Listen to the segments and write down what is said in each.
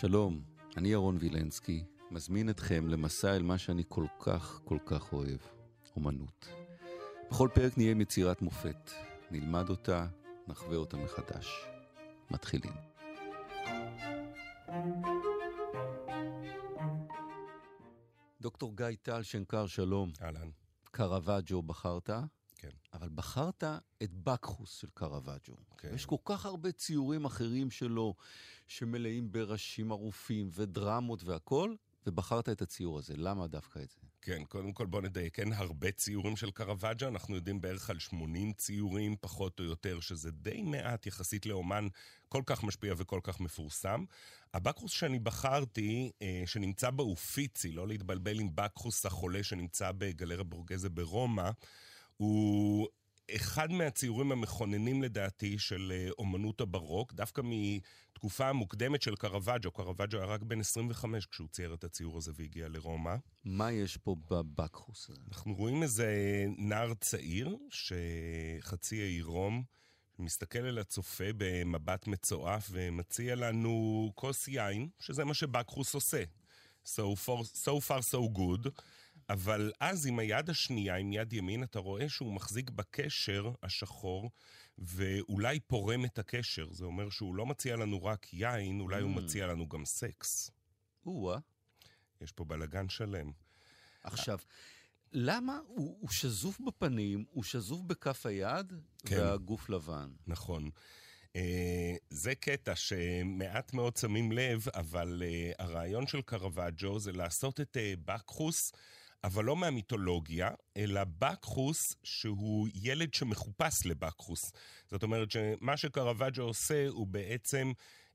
שלום, אני ירון וילנסקי, מזמין אתכם למסע אל מה שאני כל כך כל כך אוהב, אומנות. בכל פרק נהיה עם יצירת מופת, נלמד אותה, נחווה אותה מחדש. מתחילים. דוקטור גיא טל שנקר, שלום. אהלן. קרוואג'ו בחרת? אבל בחרת את בקחוס של קרוואג'ו. כן. יש כל כך הרבה ציורים אחרים שלו, שמלאים בראשים ערופים ודרמות והכול, ובחרת את הציור הזה. למה דווקא את זה? כן, קודם כל בוא נדייק, אין הרבה ציורים של קרוואג'ה, אנחנו יודעים בערך על 80 ציורים, פחות או יותר, שזה די מעט יחסית לאומן כל כך משפיע וכל כך מפורסם. הבקחוס שאני בחרתי, אה, שנמצא באופיצי, לא להתבלבל עם בקחוס החולה שנמצא בגלריה בורגזה ברומא, הוא אחד מהציורים המכוננים לדעתי של אה, אומנות הברוק, דווקא מתקופה המוקדמת של קרוואג'ו. קרוואג'ו היה רק בן 25 כשהוא צייר את הציור הזה והגיע לרומא. מה יש פה בבקחוס הזה? אנחנו רואים איזה נער צעיר, שחצי עירום, מסתכל אל הצופה במבט מצועף ומציע לנו כוס יין, שזה מה שבקחוס עושה. So far, so far so good. אבל אז עם היד השנייה, עם יד ימין, אתה רואה שהוא מחזיק בקשר השחור, ואולי פורם את הקשר. זה אומר שהוא לא מציע לנו רק יין, אולי mm. הוא מציע לנו גם סקס. או-אה. יש פה בלגן שלם. עכשיו, למה הוא, הוא שזוף בפנים, הוא שזוף בכף היד, כן. והגוף לבן? נכון. Uh, זה קטע שמעט מאוד שמים לב, אבל uh, הרעיון של קרוואג'ו זה לעשות את uh, בקחוס אבל לא מהמיתולוגיה, אלא בקחוס שהוא ילד שמחופש לבקחוס. זאת אומרת שמה שקרוואג'ו עושה הוא בעצם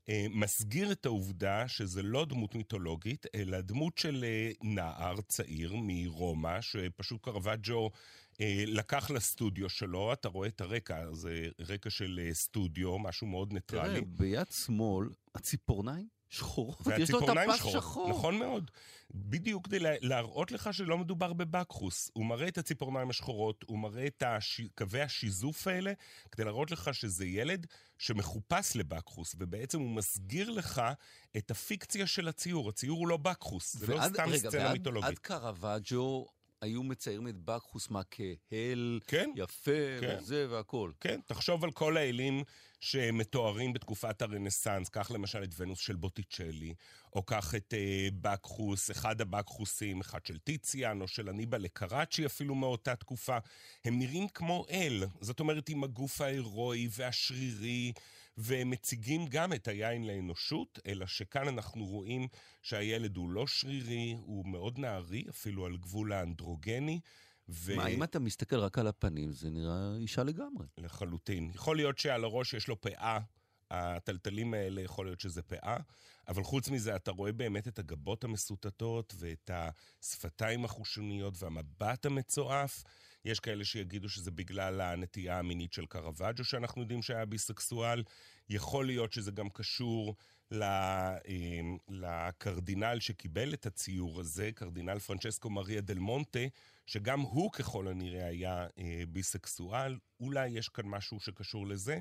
אה, מסגיר את העובדה שזה לא דמות מיתולוגית, אלא דמות של אה, נער צעיר מרומא, שפשוט קרוואג'ו אה, לקח לסטודיו שלו, אתה רואה את הרקע, זה רקע של סטודיו, משהו מאוד ניטרלי. תראה, ביד שמאל, הציפורניים שחורות, יש לו את הפס שחור. נכון מאוד. בדיוק כדי להראות לך שלא מדובר בבקחוס. הוא מראה את הציפורניים השחורות, הוא מראה את הש... קווי השיזוף האלה, כדי להראות לך שזה ילד שמחופש לבקחוס, ובעצם הוא מסגיר לך את הפיקציה של הציור. הציור הוא לא בקחוס, זה לא סתם רגע, סצנה מיתולוגית. ועד קרוואג'ו היו מציירים את בקחוס מה כהל, כן, יפה, כן. וזה והכול. כן, תחשוב על כל האלים שמתוארים בתקופת הרנסאנס, קח למשל את ונוס של בוטיצ'לי, או קח את אה, בקחוס, אחד הבקחוסים, אחד של טיציאן, או של אניבה לקראצ'י אפילו מאותה תקופה. הם נראים כמו אל, זאת אומרת עם הגוף ההירואי והשרירי, והם מציגים גם את היין לאנושות, אלא שכאן אנחנו רואים שהילד הוא לא שרירי, הוא מאוד נערי, אפילו על גבול האנדרוגני. ו... מה, אם אתה מסתכל רק על הפנים, זה נראה אישה לגמרי. לחלוטין. יכול להיות שעל הראש יש לו פאה, הטלטלים האלה יכול להיות שזה פאה, אבל חוץ מזה אתה רואה באמת את הגבות המסוטטות ואת השפתיים החושניות והמבט המצועף. יש כאלה שיגידו שזה בגלל הנטייה המינית של קרוואג'ו, שאנחנו יודעים שהיה ביסקסואל. יכול להיות שזה גם קשור אמ, לקרדינל שקיבל את הציור הזה, קרדינל פרנצ'סקו מריה דל מונטה, שגם הוא ככל הנראה היה אה, ביסקסואל. אולי יש כאן משהו שקשור לזה.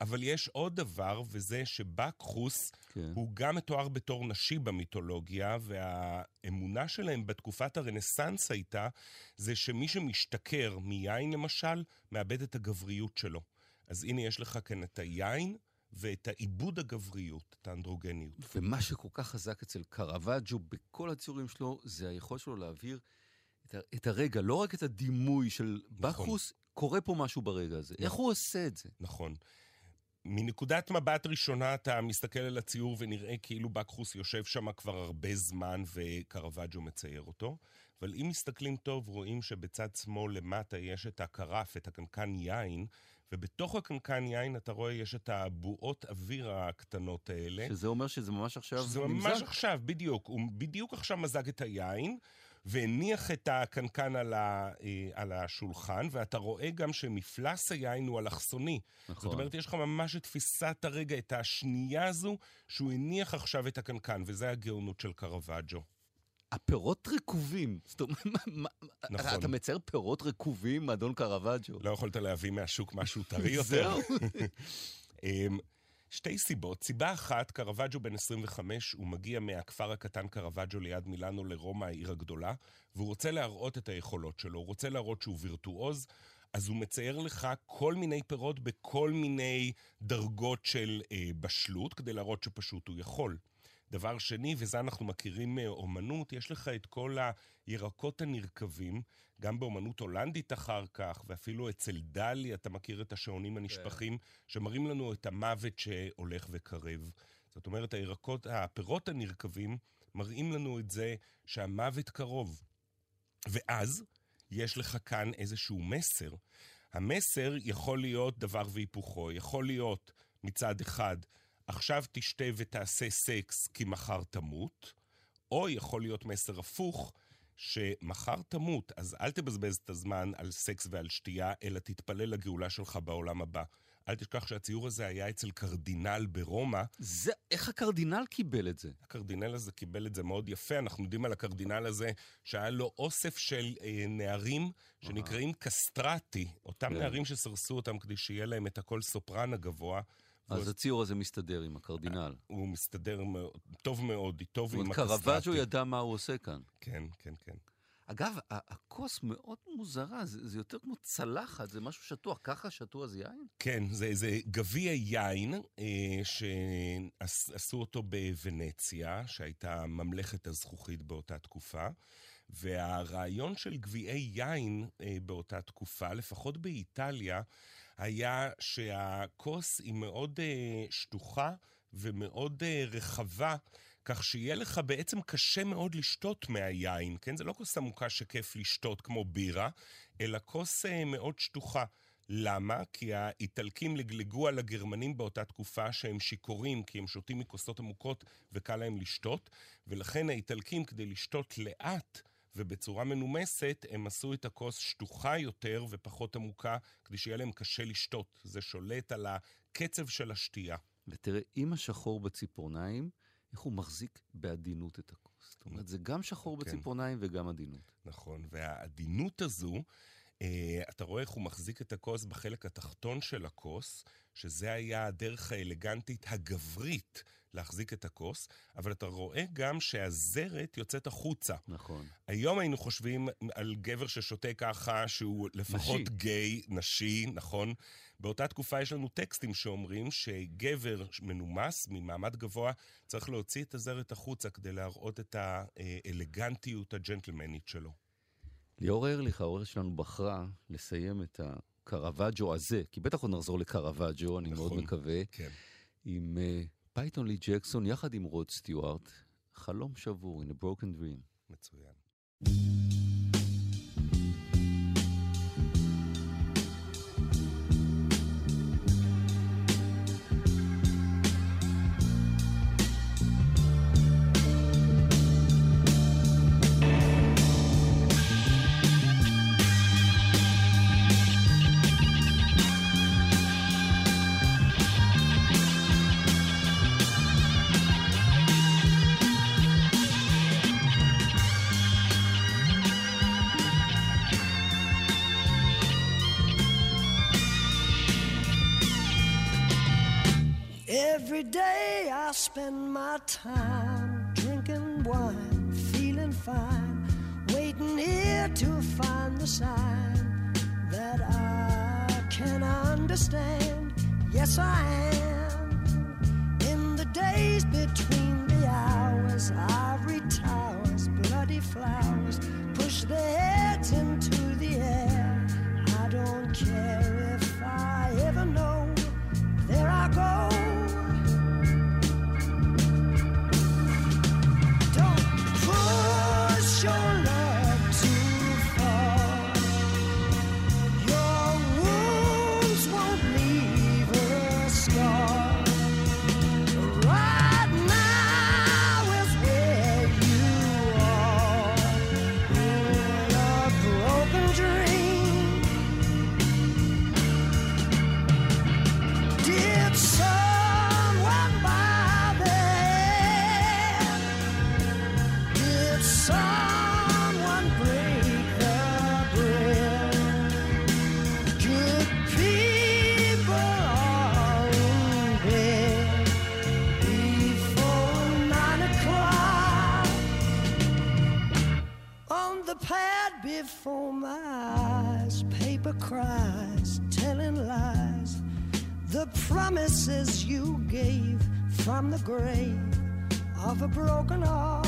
אבל יש עוד דבר, וזה שבקחוס כן. הוא גם מתואר בתור נשי במיתולוגיה, והאמונה שלהם בתקופת הרנסאנס הייתה, זה שמי שמשתכר מיין למשל, מאבד את הגבריות שלו. אז הנה יש לך כאן את היין. ואת העיבוד הגבריות, את האנדרוגניות. ומה שכל כך חזק אצל קרוואג'ו בכל הציורים שלו, זה היכולת שלו להעביר את, את הרגע, לא רק את הדימוי של נכון. בקחוס, קורה פה משהו ברגע הזה. נכון. איך הוא עושה את זה? נכון. מנקודת מבט ראשונה אתה מסתכל על הציור ונראה כאילו בקחוס יושב שם כבר הרבה זמן וקרוואג'ו מצייר אותו, אבל אם מסתכלים טוב רואים שבצד שמאל למטה יש את הקרף, את הקנקן יין, ובתוך הקנקן יין אתה רואה יש את הבועות אוויר הקטנות האלה. שזה אומר שזה ממש עכשיו שזה נמזג? ממש עכשיו, בדיוק. הוא בדיוק עכשיו מזג את היין, והניח את הקנקן על, ה, אה, על השולחן, ואתה רואה גם שמפלס היין הוא אלכסוני. נכון. זאת אומרת, יש לך ממש את תפיסת הרגע, את השנייה הזו, שהוא הניח עכשיו את הקנקן, וזה הגאונות של קרוואג'ו. הפירות רקובים. זאת אומרת, נכון. אתה מצייר פירות רקובים, אדון קרוואג'ו. לא יכולת להביא מהשוק משהו טרי יותר. זהו. שתי סיבות. סיבה אחת, קרווג'ו בן 25, הוא מגיע מהכפר הקטן קרווג'ו ליד מילאנו לרומא, העיר הגדולה, והוא רוצה להראות את היכולות שלו, הוא רוצה להראות שהוא וירטואוז, אז הוא מצייר לך כל מיני פירות בכל מיני דרגות של אה, בשלות, כדי להראות שפשוט הוא יכול. דבר שני, וזה אנחנו מכירים מאומנות, יש לך את כל הירקות הנרקבים, גם באומנות הולנדית אחר כך, ואפילו אצל דלי אתה מכיר את השעונים הנשפכים, כן. שמראים לנו את המוות שהולך וקרב. זאת אומרת, הירקות, הפירות הנרקבים מראים לנו את זה שהמוות קרוב. ואז יש לך כאן איזשהו מסר. המסר יכול להיות דבר והיפוכו, יכול להיות מצד אחד עכשיו תשתה ותעשה סקס כי מחר תמות, או יכול להיות מסר הפוך, שמחר תמות, אז אל תבזבז את הזמן על סקס ועל שתייה, אלא תתפלל לגאולה שלך בעולם הבא. אל תשכח שהציור הזה היה אצל קרדינל ברומא. זה, איך הקרדינל קיבל את זה? הקרדינל הזה קיבל את זה מאוד יפה. אנחנו יודעים על הקרדינל הזה שהיה לו אוסף של אה, נערים שנקראים קסטרטי. אותם כן. נערים שסרסו אותם כדי שיהיה להם את הקול סופרן הגבוה. אז הציור הזה מסתדר עם הקרדינל. הוא מסתדר טוב מאוד, טוב עם הקסטרטי. קרוואג'ו ידע מה הוא עושה כאן. כן, כן, כן. אגב, הכוס מאוד מוזרה, זה, זה יותר כמו צלחת, זה משהו שטוח. ככה שתו אז יין? כן, זה, זה גביע יין אה, שעשו אותו בוונציה, שהייתה ממלכת הזכוכית באותה תקופה. והרעיון של גביעי יין אה, באותה תקופה, לפחות באיטליה, היה שהכוס היא מאוד אה, שטוחה ומאוד אה, רחבה, כך שיהיה לך בעצם קשה מאוד לשתות מהיין, כן? זה לא כוס עמוקה שכיף לשתות כמו בירה, אלא כוס אה, מאוד שטוחה. למה? כי האיטלקים לגלגו על הגרמנים באותה תקופה שהם שיכורים, כי הם שותים מכוסות עמוקות וקל להם לשתות, ולכן האיטלקים, כדי לשתות לאט, ובצורה מנומסת הם עשו את הכוס שטוחה יותר ופחות עמוקה, כדי שיהיה להם קשה לשתות. זה שולט על הקצב של השתייה. ותראה, עם השחור בציפורניים, איך הוא מחזיק בעדינות את הכוס. זאת אומרת, זה גם שחור כן. בציפורניים וגם עדינות. נכון, והעדינות הזו, אה, אתה רואה איך הוא מחזיק את הכוס בחלק התחתון של הכוס, שזה היה הדרך האלגנטית הגברית להחזיק את הכוס, אבל אתה רואה גם שהזרת יוצאת החוצה. נכון. היום היינו חושבים על גבר ששותה ככה, שהוא לפחות נשי. גיי, נשי, נכון? באותה תקופה יש לנו טקסטים שאומרים שגבר מנומס, ממעמד גבוה, צריך להוציא את הזרת החוצה כדי להראות את האלגנטיות הג'נטלמנית שלו. ליאור ארליך, העורכת שלנו, בחרה לסיים את הקרווג'ו הזה, כי בטח עוד נחזור לקרווג'ו, אני נכון, מאוד מקווה, כן. עם אה, פייתון לי ג'קסון יחד עם רוד סטיוארט, חלום שבור, in a broken dream. מצוין. Spend my time drinking wine, feeling fine, waiting here to find the sign that I can understand. Yes, I am. In the days between the hours, ivory towers, bloody flowers push their heads into the air. Cries, telling lies. The promises you gave from the grave of a broken heart.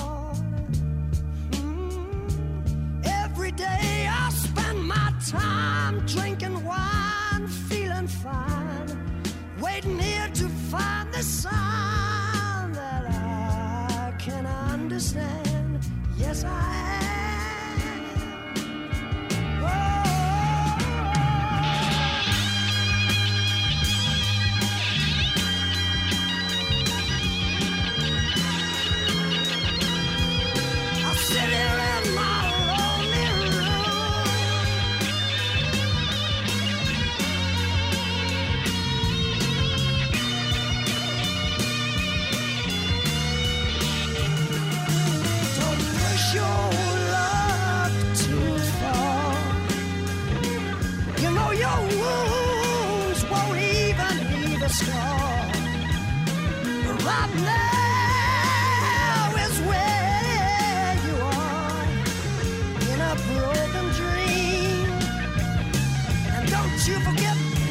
Mm. Every day I spend my time drinking wine, feeling fine, waiting here to find the sign that I can understand. Yes, I am. you forget.